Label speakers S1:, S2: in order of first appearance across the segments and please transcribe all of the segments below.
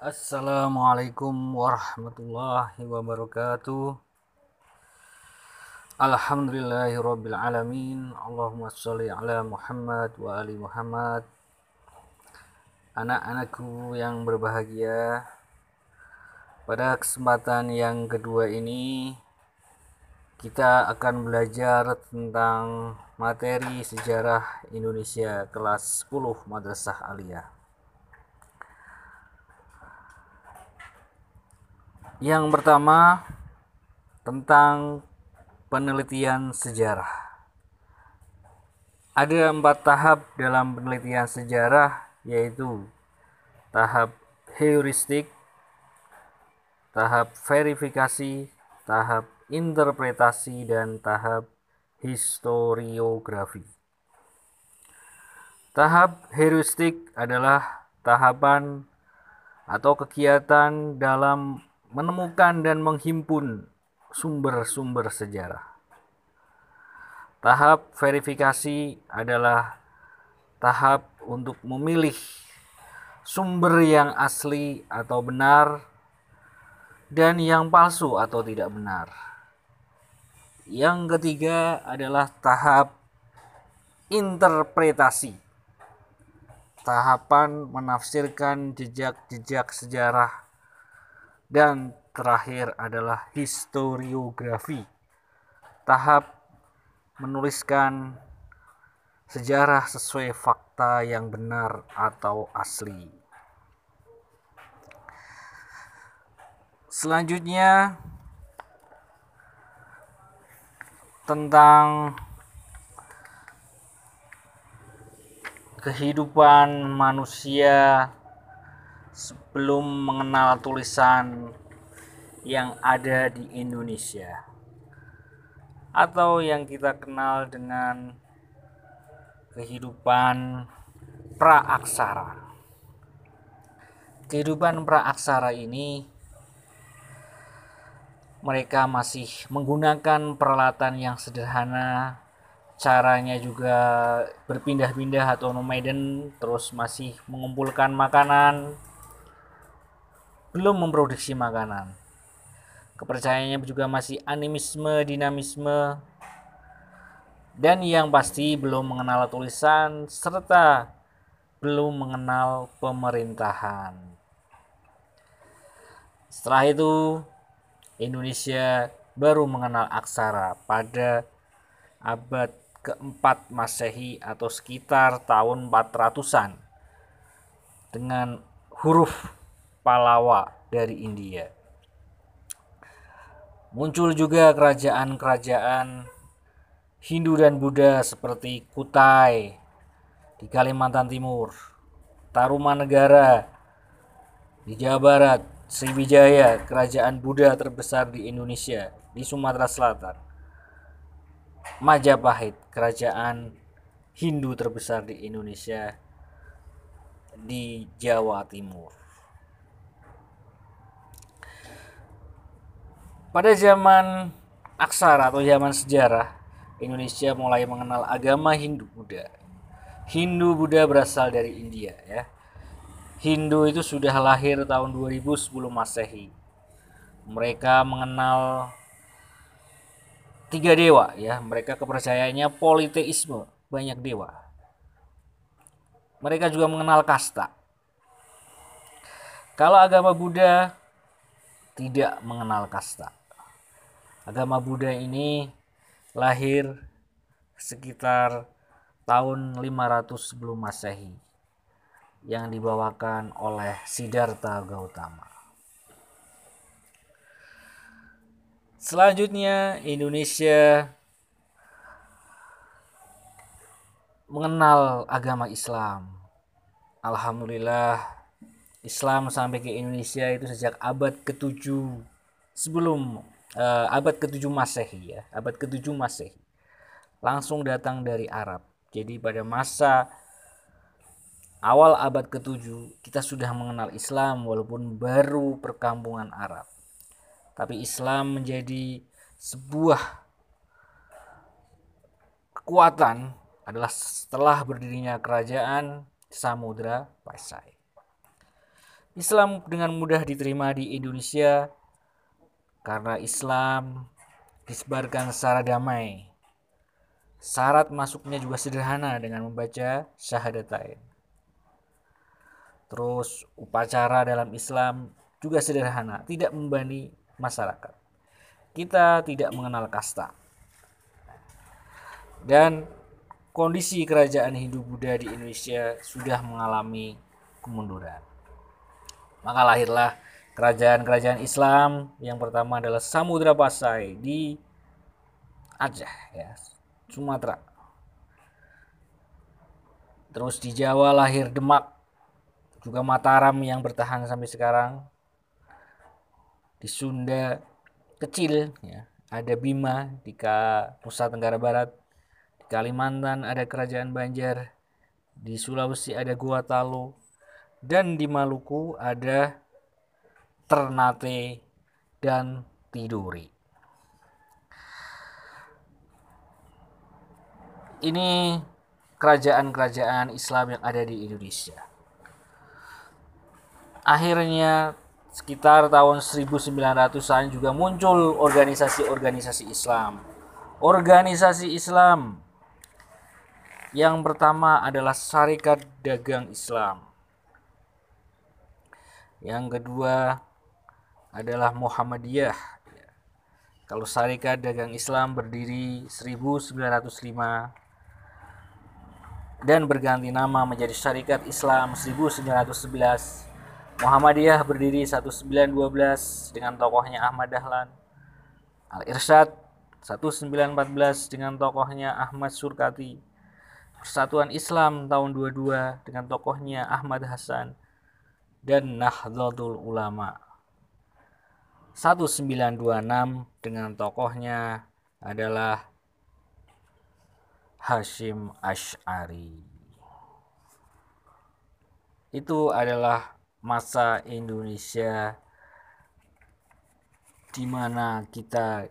S1: Assalamualaikum warahmatullahi wabarakatuh. Alhamdulillahirabbil alamin Allahumma sholli ala Muhammad wa ali Muhammad. Anak-anakku yang berbahagia Pada kesempatan yang kedua ini kita akan belajar tentang materi sejarah Indonesia kelas 10 Madrasah Aliyah. Yang pertama tentang penelitian sejarah. Ada empat tahap dalam penelitian sejarah yaitu tahap heuristik, tahap verifikasi, tahap interpretasi dan tahap historiografi. Tahap heuristik adalah tahapan atau kegiatan dalam menemukan dan menghimpun sumber-sumber sejarah. Tahap verifikasi adalah tahap untuk memilih sumber yang asli atau benar dan yang palsu atau tidak benar. Yang ketiga adalah tahap interpretasi. Tahapan menafsirkan jejak-jejak sejarah dan terakhir adalah historiografi. Tahap menuliskan sejarah sesuai fakta yang benar atau asli. Selanjutnya tentang kehidupan manusia sebelum mengenal tulisan yang ada di Indonesia atau yang kita kenal dengan kehidupan praaksara. Kehidupan praaksara ini mereka masih menggunakan peralatan yang sederhana caranya juga berpindah-pindah atau nomaden terus masih mengumpulkan makanan. Belum memproduksi makanan. Kepercayaannya juga masih animisme dinamisme. Dan yang pasti belum mengenal tulisan serta belum mengenal pemerintahan. Setelah itu Indonesia baru mengenal aksara pada abad keempat Masehi atau sekitar tahun 400-an dengan huruf Palawa dari India. Muncul juga kerajaan-kerajaan Hindu dan Buddha seperti Kutai di Kalimantan Timur, Tarumanegara di Jawa Barat, Sriwijaya, kerajaan Buddha terbesar di Indonesia, di Sumatera Selatan. Majapahit, kerajaan Hindu terbesar di Indonesia, di Jawa Timur. Pada zaman aksara atau zaman sejarah, Indonesia mulai mengenal agama Hindu Buddha. Hindu Buddha berasal dari India ya Hindu itu sudah lahir tahun 2000 sebelum Masehi. Mereka mengenal tiga dewa ya. Mereka kepercayaannya politeisme, banyak dewa. Mereka juga mengenal kasta. Kalau agama Buddha tidak mengenal kasta. Agama Buddha ini lahir sekitar tahun 500 sebelum Masehi yang dibawakan oleh Siddhartha Gautama. Selanjutnya Indonesia mengenal agama Islam. Alhamdulillah Islam sampai ke Indonesia itu sejak abad ke-7 sebelum uh, abad ke-7 Masehi ya, abad ke-7 Masehi. Langsung datang dari Arab. Jadi pada masa awal abad ke-7 kita sudah mengenal Islam walaupun baru perkampungan Arab. Tapi Islam menjadi sebuah kekuatan adalah setelah berdirinya kerajaan Samudra Pasai. Islam dengan mudah diterima di Indonesia karena Islam disebarkan secara damai. Syarat masuknya juga sederhana dengan membaca syahadatain. Terus upacara dalam Islam juga sederhana, tidak membani masyarakat. Kita tidak mengenal kasta. Dan kondisi kerajaan Hindu Buddha di Indonesia sudah mengalami kemunduran. Maka lahirlah kerajaan-kerajaan Islam yang pertama adalah Samudra Pasai di Aceh ya, Sumatera. Terus di Jawa lahir Demak juga Mataram yang bertahan sampai sekarang. Di Sunda kecil ya. Ada Bima di Nusa Tenggara Barat. Di Kalimantan ada Kerajaan Banjar. Di Sulawesi ada Gua Talo dan di Maluku ada Ternate dan Tiduri. Ini kerajaan-kerajaan Islam yang ada di Indonesia akhirnya sekitar tahun 1900-an juga muncul organisasi-organisasi Islam. Organisasi Islam yang pertama adalah Syarikat Dagang Islam. Yang kedua adalah Muhammadiyah. Kalau Syarikat Dagang Islam berdiri 1905 dan berganti nama menjadi Syarikat Islam 1911 Muhammadiyah berdiri 1912 dengan tokohnya Ahmad Dahlan. Al-Irsyad 1914 dengan tokohnya Ahmad Surkati. Persatuan Islam tahun 22 dengan tokohnya Ahmad Hasan dan Nahdlatul Ulama. 1926 dengan tokohnya adalah Hashim Ash'ari. Itu adalah masa Indonesia di mana kita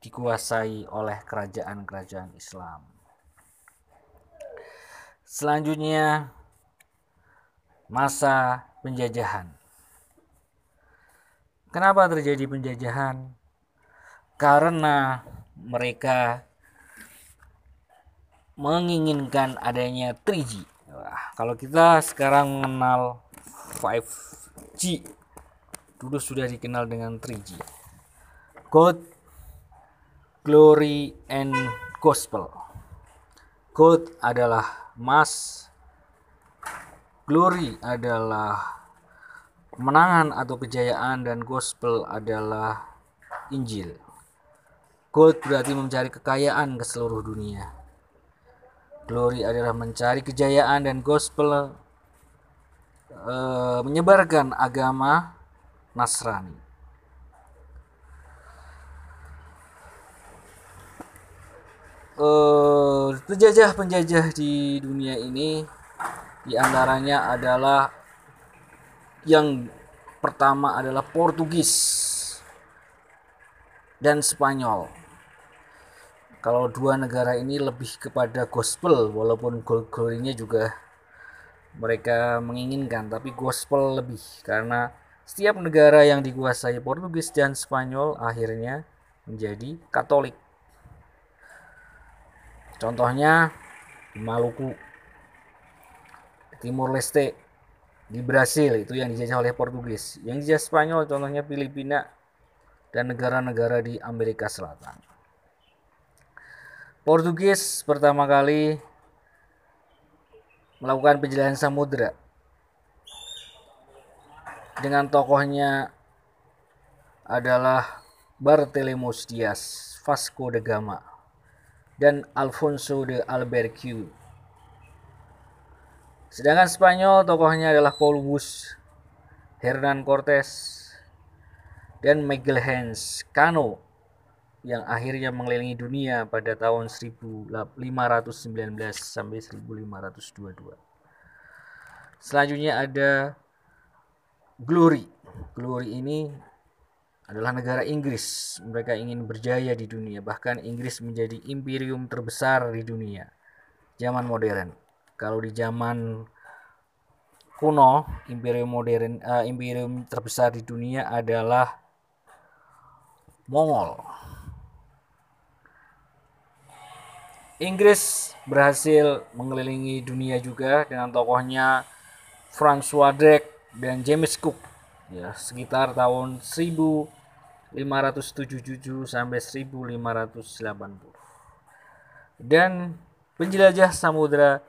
S1: dikuasai oleh kerajaan-kerajaan Islam. Selanjutnya masa penjajahan. Kenapa terjadi penjajahan? Karena mereka menginginkan adanya 3G. Wah, kalau kita sekarang mengenal 5G dulu sudah dikenal dengan 3G God Glory and Gospel. God adalah Mas Glory adalah kemenangan atau kejayaan. Dan Gospel adalah Injil. God berarti mencari kekayaan ke seluruh dunia. Glory adalah mencari kejayaan. Dan gospel uh, menyebarkan agama Nasrani. Uh, penjajah-penjajah di dunia ini di antaranya adalah yang pertama adalah Portugis dan Spanyol. Kalau dua negara ini lebih kepada gospel, walaupun glory-nya juga mereka menginginkan tapi gospel lebih karena setiap negara yang dikuasai Portugis dan Spanyol akhirnya menjadi Katolik. Contohnya di Maluku, Timur Leste, di Brasil itu yang dijajah oleh Portugis. Yang dijajah Spanyol contohnya Filipina dan negara-negara di Amerika Selatan. Portugis pertama kali melakukan penjelasan samudera dengan tokohnya adalah Bartolomeu Dias, Vasco da Gama, dan Alfonso de Albuquerque. Sedangkan Spanyol tokohnya adalah Columbus, Hernan Cortes, dan Miguel Hans Cano yang akhirnya mengelilingi dunia pada tahun 1519 sampai 1522. Selanjutnya ada Glory. Glory ini adalah negara Inggris. Mereka ingin berjaya di dunia, bahkan Inggris menjadi imperium terbesar di dunia zaman modern. Kalau di zaman kuno, imperium modern, uh, imperium terbesar di dunia adalah Mongol. Inggris berhasil mengelilingi dunia juga dengan tokohnya François Drake dan James Cook ya sekitar tahun 1577 sampai 1580. Dan penjelajah samudra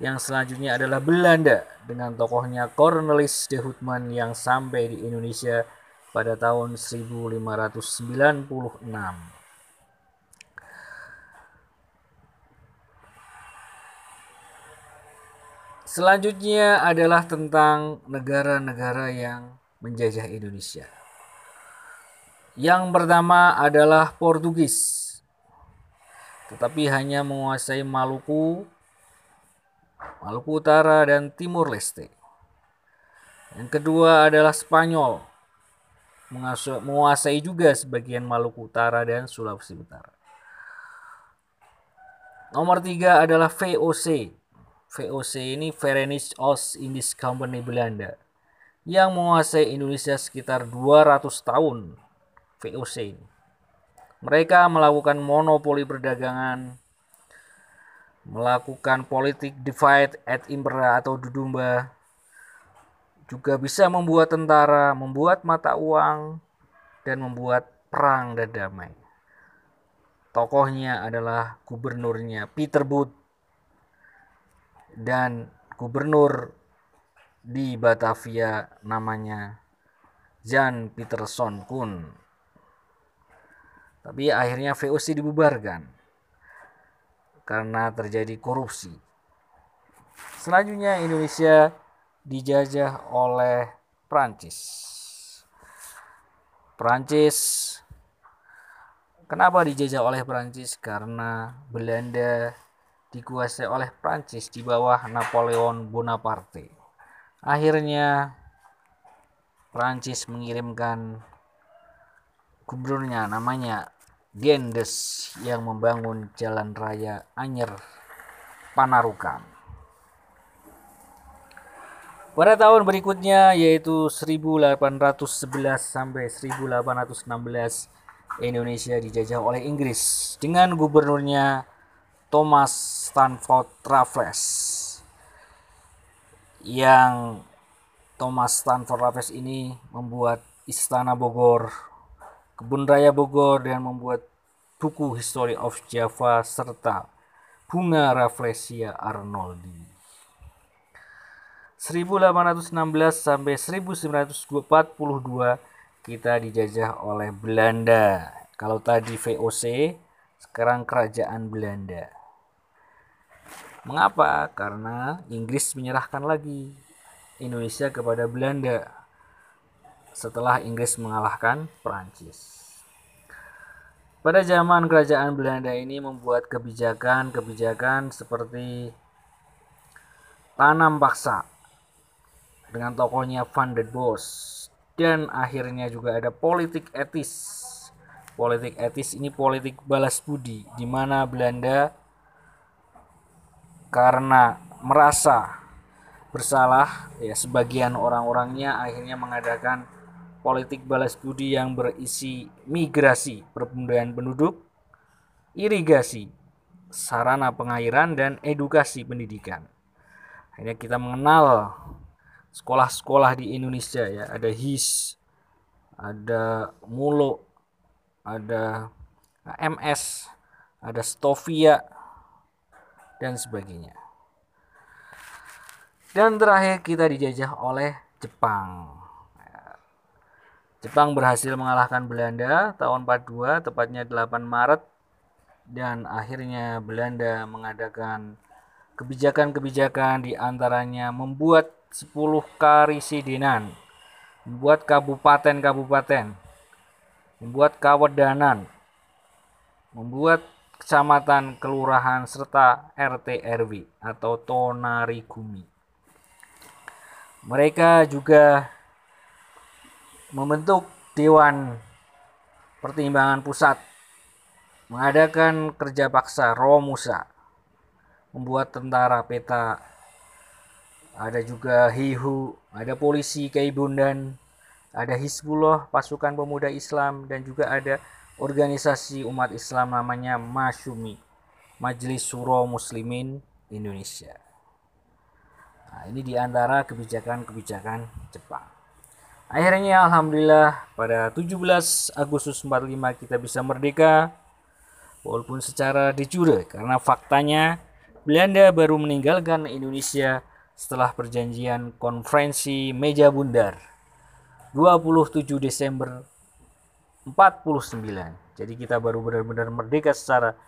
S1: yang selanjutnya adalah Belanda dengan tokohnya Cornelis de Houtman yang sampai di Indonesia pada tahun 1596. Selanjutnya adalah tentang negara-negara yang menjajah Indonesia. Yang pertama adalah Portugis, tetapi hanya menguasai Maluku, Maluku Utara, dan Timur Leste. Yang kedua adalah Spanyol, menguasai juga sebagian Maluku Utara dan Sulawesi Utara. Nomor tiga adalah VOC, VOC ini Verenigd Oost Indies Company Belanda yang menguasai Indonesia sekitar 200 tahun VOC ini. Mereka melakukan monopoli perdagangan, melakukan politik divide et impera atau dudumba, juga bisa membuat tentara, membuat mata uang, dan membuat perang dan damai. Tokohnya adalah gubernurnya Peter Booth dan gubernur di Batavia namanya Jan Peterson Kun. Tapi akhirnya VOC dibubarkan karena terjadi korupsi. Selanjutnya Indonesia dijajah oleh Prancis. Prancis Kenapa dijajah oleh Prancis? Karena Belanda dikuasai oleh Prancis di bawah Napoleon Bonaparte. Akhirnya Prancis mengirimkan gubernurnya namanya Gendes yang membangun jalan raya Anyer Panarukan. Pada tahun berikutnya yaitu 1811 sampai 1816 Indonesia dijajah oleh Inggris dengan gubernurnya Thomas Stanford Raffles yang Thomas Stanford Raffles ini membuat Istana Bogor, Kebun Raya Bogor dan membuat buku History of Java serta Bunga Rafflesia Arnoldi. 1816 sampai 1942 kita dijajah oleh Belanda. Kalau tadi VOC, sekarang kerajaan Belanda. Mengapa? Karena Inggris menyerahkan lagi Indonesia kepada Belanda setelah Inggris mengalahkan Prancis. Pada zaman kerajaan Belanda ini membuat kebijakan-kebijakan seperti tanam paksa dengan tokohnya Van der Bos dan akhirnya juga ada politik etis. Politik etis ini politik balas budi di mana Belanda karena merasa bersalah ya sebagian orang-orangnya akhirnya mengadakan politik balas budi yang berisi migrasi perpindahan penduduk, irigasi, sarana pengairan dan edukasi pendidikan. Akhirnya kita mengenal sekolah-sekolah di Indonesia ya, ada HIS, ada Mulo, ada MS, ada Stovia, dan sebagainya. Dan terakhir kita dijajah oleh Jepang. Jepang berhasil mengalahkan Belanda tahun 42 tepatnya 8 Maret dan akhirnya Belanda mengadakan kebijakan-kebijakan di antaranya membuat 10 karisidenan, membuat kabupaten-kabupaten, membuat kawedanan, membuat kecamatan, kelurahan, serta RT RW atau tonari gumi. Mereka juga membentuk Dewan Pertimbangan Pusat, mengadakan kerja paksa Romusa, membuat tentara peta ada juga HIHU, ada polisi Kaibundan, ada Hizbullah, pasukan pemuda Islam, dan juga ada organisasi umat Islam namanya Masyumi, Majelis Suro Muslimin Indonesia. Nah, ini di antara kebijakan-kebijakan Jepang. Akhirnya Alhamdulillah pada 17 Agustus 45 kita bisa merdeka walaupun secara de jure karena faktanya Belanda baru meninggalkan Indonesia setelah perjanjian konferensi meja bundar 27 Desember 49. Jadi kita baru benar-benar merdeka secara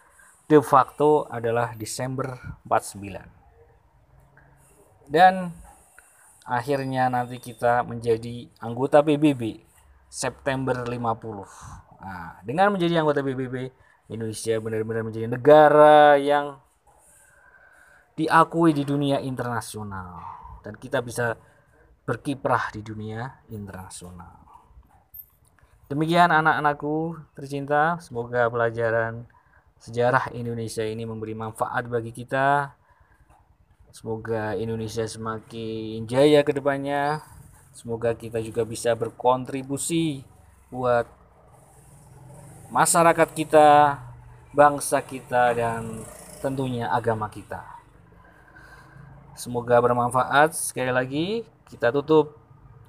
S1: de facto adalah Desember 49. Dan akhirnya nanti kita menjadi anggota PBB September 50. Nah, dengan menjadi anggota PBB, Indonesia benar-benar menjadi negara yang diakui di dunia internasional dan kita bisa berkiprah di dunia internasional. Demikian anak-anakku tercinta, semoga pelajaran sejarah Indonesia ini memberi manfaat bagi kita Semoga Indonesia semakin jaya ke depannya. Semoga kita juga bisa berkontribusi buat masyarakat kita, bangsa kita, dan tentunya agama kita. Semoga bermanfaat. Sekali lagi, kita tutup.